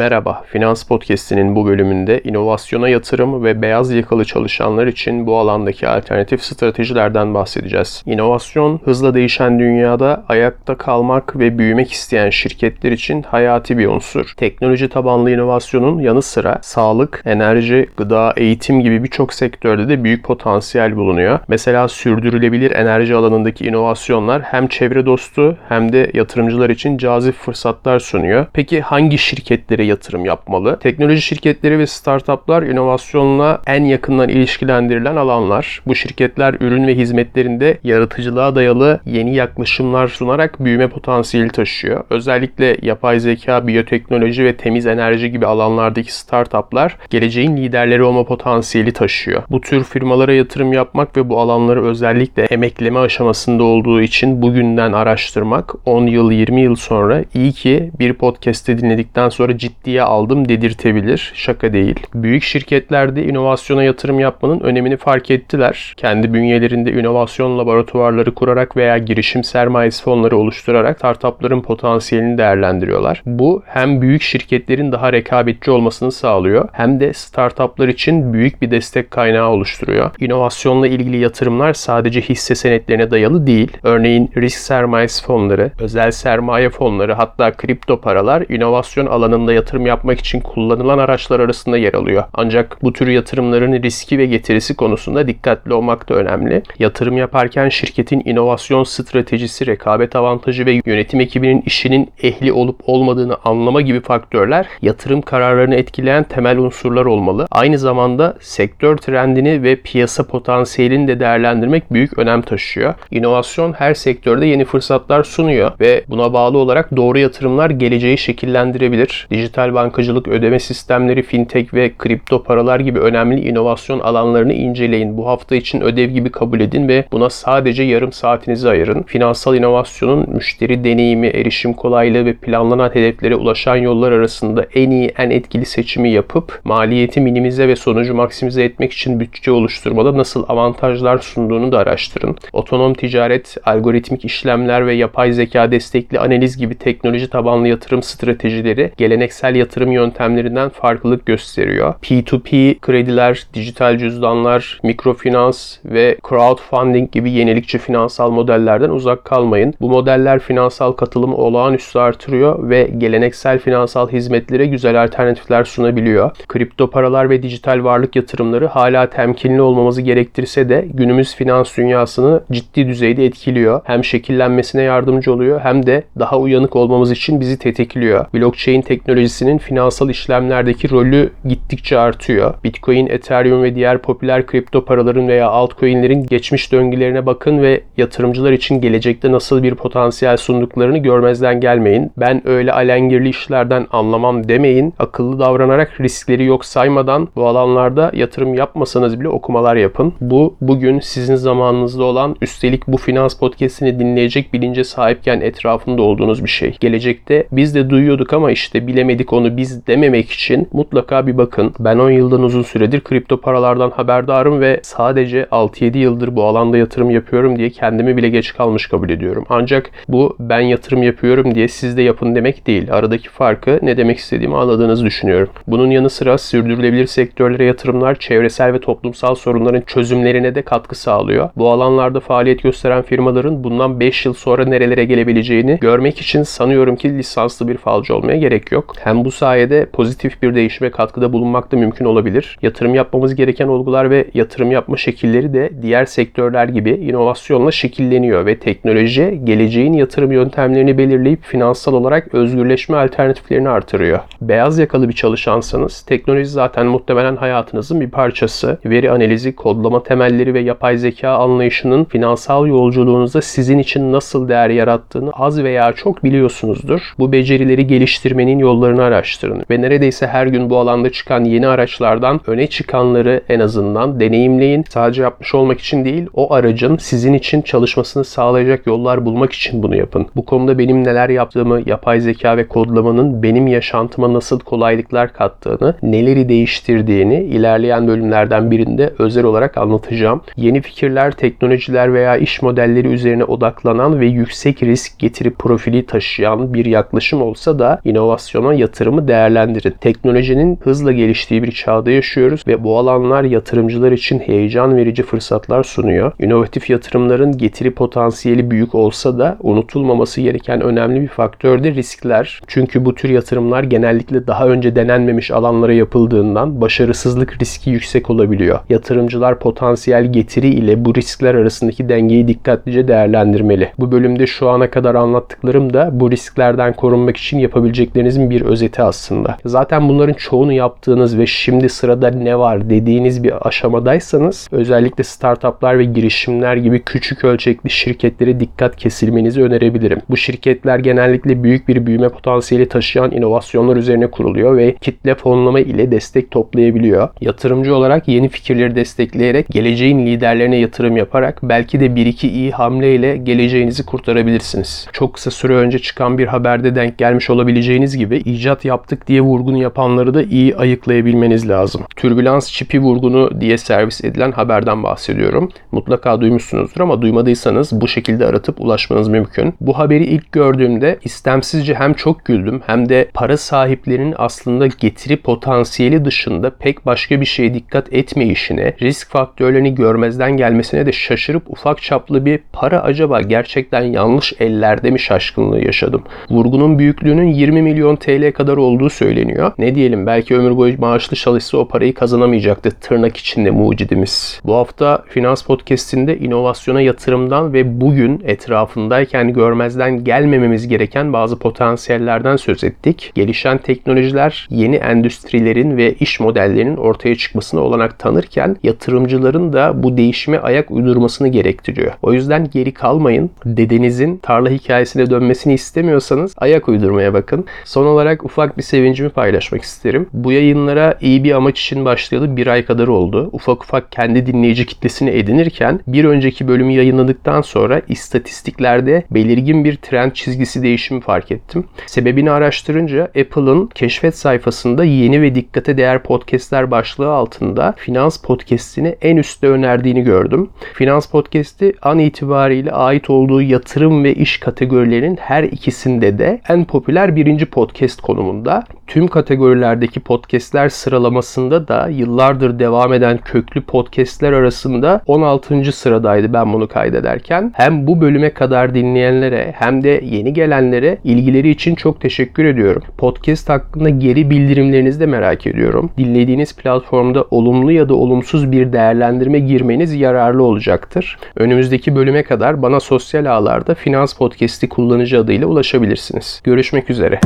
Merhaba, Finans Podcast'inin bu bölümünde inovasyona yatırım ve beyaz yakalı çalışanlar için bu alandaki alternatif stratejilerden bahsedeceğiz. İnovasyon, hızla değişen dünyada ayakta kalmak ve büyümek isteyen şirketler için hayati bir unsur. Teknoloji tabanlı inovasyonun yanı sıra sağlık, enerji, gıda, eğitim gibi birçok sektörde de büyük potansiyel bulunuyor. Mesela sürdürülebilir enerji alanındaki inovasyonlar hem çevre dostu hem de yatırımcılar için cazip fırsatlar sunuyor. Peki hangi şirketlere yatırım yapmalı? Teknoloji şirketleri ve startuplar inovasyonla en yakından ilişkilendirilen alanlar. Bu şirketler ürün ve hizmetlerinde yaratıcılığa dayalı yeni yaklaşımlar sunarak büyüme potansiyeli taşıyor. Özellikle yapay zeka, biyoteknoloji ve temiz enerji gibi alanlardaki startuplar geleceğin liderleri olma potansiyeli taşıyor. Bu tür firmalara yatırım yapmak ve bu alanları özellikle emekleme aşamasında olduğu için bugünden araştırmak 10 yıl 20 yıl sonra iyi ki bir podcast'te dinledikten sonra ciddiye aldım dedirtebilir. Şaka değil. Büyük şirketlerde inovasyona yatırım yapmanın önemini fark ettiler. Kendi bünyelerinde inovasyon laboratuvarları kurarak veya girişim sermayesi fonları oluşturarak startupların potansiyelini değerlendiriyorlar. Bu hem büyük şirketlerin daha rekabetçi olmasını sağlıyor hem de startuplar için büyük bir destek kaynağı oluşturuyor. İnovasyonla ilgili yatırımlar sadece hisse senetlerine dayalı değil. Örneğin risk sermayesi fonları, özel sermaye fonları hatta kripto paralar inovasyon alanında yatırım yapmak için kullanılan araçlar arasında yer alıyor. Ancak bu tür yatırımların riski ve getirisi konusunda dikkatli olmak da önemli. Yatırım yaparken şirketin inovasyon stratejisi, rekabet avantajı ve yönetim ekibinin işinin ehli olup olmadığını anlama gibi faktörler yatırım kararlarını etkileyen temel unsurlar olmalı. Aynı zamanda sektör trendini ve piyasa potansiyelini de değerlendirmek büyük önem taşıyor. İnovasyon her sektörde yeni fırsatlar sunuyor ve buna bağlı olarak doğru yatırımlar geleceği şekillendirebilir. Dijital bankacılık, ödeme sistemleri, fintech ve kripto paralar gibi önemli inovasyon alanlarını inceleyin. Bu hafta için ödev gibi kabul edin ve buna sadece yarım saatinizi ayırın. Finansal inovasyonun müşteri deneyimi, erişim kolaylığı ve planlanan hedeflere ulaşan yollar arasında en iyi, en etkili seçimi yapıp maliyeti minimize ve sonucu maksimize etmek için bütçe oluşturmada nasıl avantajlar sunduğunu da araştırın. Otonom ticaret, algoritmik işlemler ve yapay zeka destekli analiz gibi teknoloji tabanlı yatırım stratejileri geleneksel yatırım yöntemlerinden farklılık gösteriyor. P2P krediler, dijital cüzdanlar, mikrofinans ve crowdfunding gibi yenilikçi finansal modellerden uzak kalmayın. Bu modeller finansal katılımı olağanüstü artırıyor ve geleneksel finansal hizmetlere güzel alternatifler sunabiliyor. Kripto paralar ve dijital varlık yatırımları hala temkinli olmamızı gerektirse de günümüz finans dünyasını ciddi düzeyde etkiliyor. Hem şekillenmesine yardımcı oluyor hem de daha uyanık olmamız için bizi tetikliyor. Blockchain teknolojisinin finansal işlemlerdeki rolü gittikçe artıyor. Bitcoin, Ethereum ve diğer popüler kripto paraların veya altcoin'lerin geçmiş döngülerine bakın ve yatırımcılar için gelecekte nasıl bir potansiyel sunduklarını görmezden gelmeyin. Ben öyle alengirli işlerden anlamam demeyin. Akıllı davranarak riskleri yok saymadan bu alanlarda yatırım yapmasanız bile okumalar yapın. Bu bugün sizin zamanınızda olan üstelik bu finans podcast'ini dinleyecek bilince sahipken etrafında olduğunuz bir şey. Gelecekte biz de duyuyorduk ama işte bilemedik onu biz dememek için mutlaka bir bakın. Ben 10 yıldan uzun süredir kripto paralardan haberdarım ve sadece 6-7 yıldır bu alanda yatırım yapıyorum diye kendimi bile geç kalmış kabul ediyorum. Ancak bu ben yatırım yapıyorum diye siz de yapın demek değil. Aradaki farkı ne demek istediğimi anladığınızı düşünüyorum. Bunun yanı sıra sürdürülebilir sektörlere yatırımlar çevresel ve toplumsal sorunların çözümlerine de katkı sağlıyor. Bu alanlarda faaliyet gösteren firmaların bundan 5 yıl sonra nerelere gelebileceğini görmek için sanıyorum ki lisanslı bir falcı olmaya gerek yok. Hem bu sayede pozitif bir değişime katkıda bulunmak da mümkün olabilir. Yatırım yapmamız gereken olgular ve yatırım yapma şekilleri de diğer sektörler gibi inovasyonla şekilleniyor ve teknoloji geleceğin yatırım yöntemlerini belirleyip finansal olarak özgürleşme alternatiflerini artırıyor. Beyaz yakalı bir çalışansanız teknoloji zaten muhtemelen hayatınızın bir parçası. Veri analizi, kodlama temelleri ve yapay zeka anlayışının finansal yolculuğunuzda sizin için nasıl değer yarattığını az veya çok biliyorsunuzdur. Bu becerileri geliştirmenin yollarını araştırın ve neredeyse her gün bu alanda çıkan yeni araçlardan öne çıkanları en azından deneyimleyin. Sadece yapmış olmak için değil, o aracın sizin için çalışmasını sağlayacak yollar bulmak için bunu yapın. Bu konuda benim neler yaptığımı, yapay zeka ve kodlamanın benim yaşantıma nasıl kolaylıklar kattığını, neleri değiştirdiğini ilerleyen bölümlerden birinde özel olarak anlatacağım. Yeni fikirler, teknolojiler veya iş modelleri üzerine odaklanan ve yüksek risk getirip profili taşıyan bir yaklaşım olsa da inovasyona yatırımı değerlendirin. Teknolojinin hızla geliştiği bir çağda yaşıyoruz ve bu alanlar yatırımcılar için heyecan verici fırsatlar sunuyor. İnovatif yatırımların getiri potansiyeli büyük olsa da unutulmaması gereken önemli bir faktör de riskler. Çünkü bu tür yatırımlar genellikle daha önce denenmemiş alanlara yapıldığından başarısızlık riski yüksek olabiliyor. Yatırımcılar potansiyel getiri ile bu riskler arasındaki dengeyi dikkatlice değerlendirmeli. Bu bölümde şu ana kadar anlattıklarım da bu risklerden korunmak için yapabileceklerinizin bir özeti aslında. Zaten bunların çoğunu yaptığınız ve şimdi sırada ne var dediğiniz bir aşamadaysanız özellikle startuplar ve girişimler gibi küçük ölçekli şirketlere dikkat kesilmenizi önerebilirim. Bu şirketler genellikle büyük bir büyüme potansiyeli taşıyan inovasyonlar üzerine kuruluyor ve kitle fonlama ile destek toplayabiliyor. Yatırımcı olarak yeni fikirleri destekleyerek geleceğin liderlerine yatırım yaparak belki de bir iki iyi hamleyle geleceğinizi kurtarabilirsiniz. Çok kısa süre önce çıkan bir haberde denk gelmiş olabileceğiniz gibi icat yaptık diye vurgunu yapanları da iyi ayıklayabilmeniz lazım. Türbülans çipi vurgunu diye servis edilen haberden bahsediyorum. Mutlaka duymuşsunuzdur ama duymadıysanız bu şekilde aratıp ulaşmanız mümkün. Bu haberi ilk gördüğümde istemsizce hem çok güldüm hem de para sahiplerinin aslında getiri potansiyeli dışında pek başka bir şeye dikkat etmeyişine, risk faktörlerini görmezden gelmesine de şaşırıp ufak çaplı bir para acaba gerçekten yanlış ellerde mi şaşkınlığı yaşadım. Vurgunun büyüklüğünün 20 milyon TL kadar olduğu söyleniyor. Ne diyelim belki ömür boyu maaşlı çalışsa o parayı kazanamayacaktı tırnak içinde mucidimiz. Bu hafta Finans Podcast'inde inovasyona yatırımdan ve bugün etrafındayken görmezden gelmememiz gereken bazı potansiyellerden söz ettik. Gelişen teknolojiler yeni endüstrilerin ve iş modellerinin ortaya çıkmasına olanak tanırken yatırımcıların da bu değişime ayak uydurmasını gerektiriyor. O yüzden geri kalmayın. Dedenizin tarla hikayesine dönmesini istemiyorsanız ayak uydurmaya bakın. Son olarak ufak bir sevincimi paylaşmak isterim. Bu yayınlara iyi bir amaç için başlayalı bir ay kadar oldu. Ufak ufak kendi dinleyici kitlesini edinirken bir önceki bölümü yayınladıktan sonra istatistiklerde belirgin bir trend çizgisi değişimi fark ettim. Sebebini araştırınca Apple'ın keşfet sayfasında yeni ve dikkate değer podcastler başlığı altında Finans Podcast'ini en üstte önerdiğini gördüm. Finans Podcast'i an itibariyle ait olduğu yatırım ve iş kategorilerinin her ikisinde de en popüler birinci podcast konumunda. Tüm kategorilerdeki podcastler sıralamasında da yıllardır devam eden köklü podcastler arasında 16. sıradaydı ben bunu kaydederken. Hem bu bölüme kadar dinleyenlere hem de yeni gelenlere ilgileri için çok teşekkür ediyorum. Podcast hakkında geri bildirimlerinizi de merak ediyorum. Dinlediğiniz platformda olumlu ya da olumsuz bir değerlendirme girmeniz yararlı olacaktır. Önümüzdeki bölüme kadar bana sosyal ağlarda Finans Podcast'i kullanıcı adıyla ulaşabilirsiniz. Görüşmek üzere.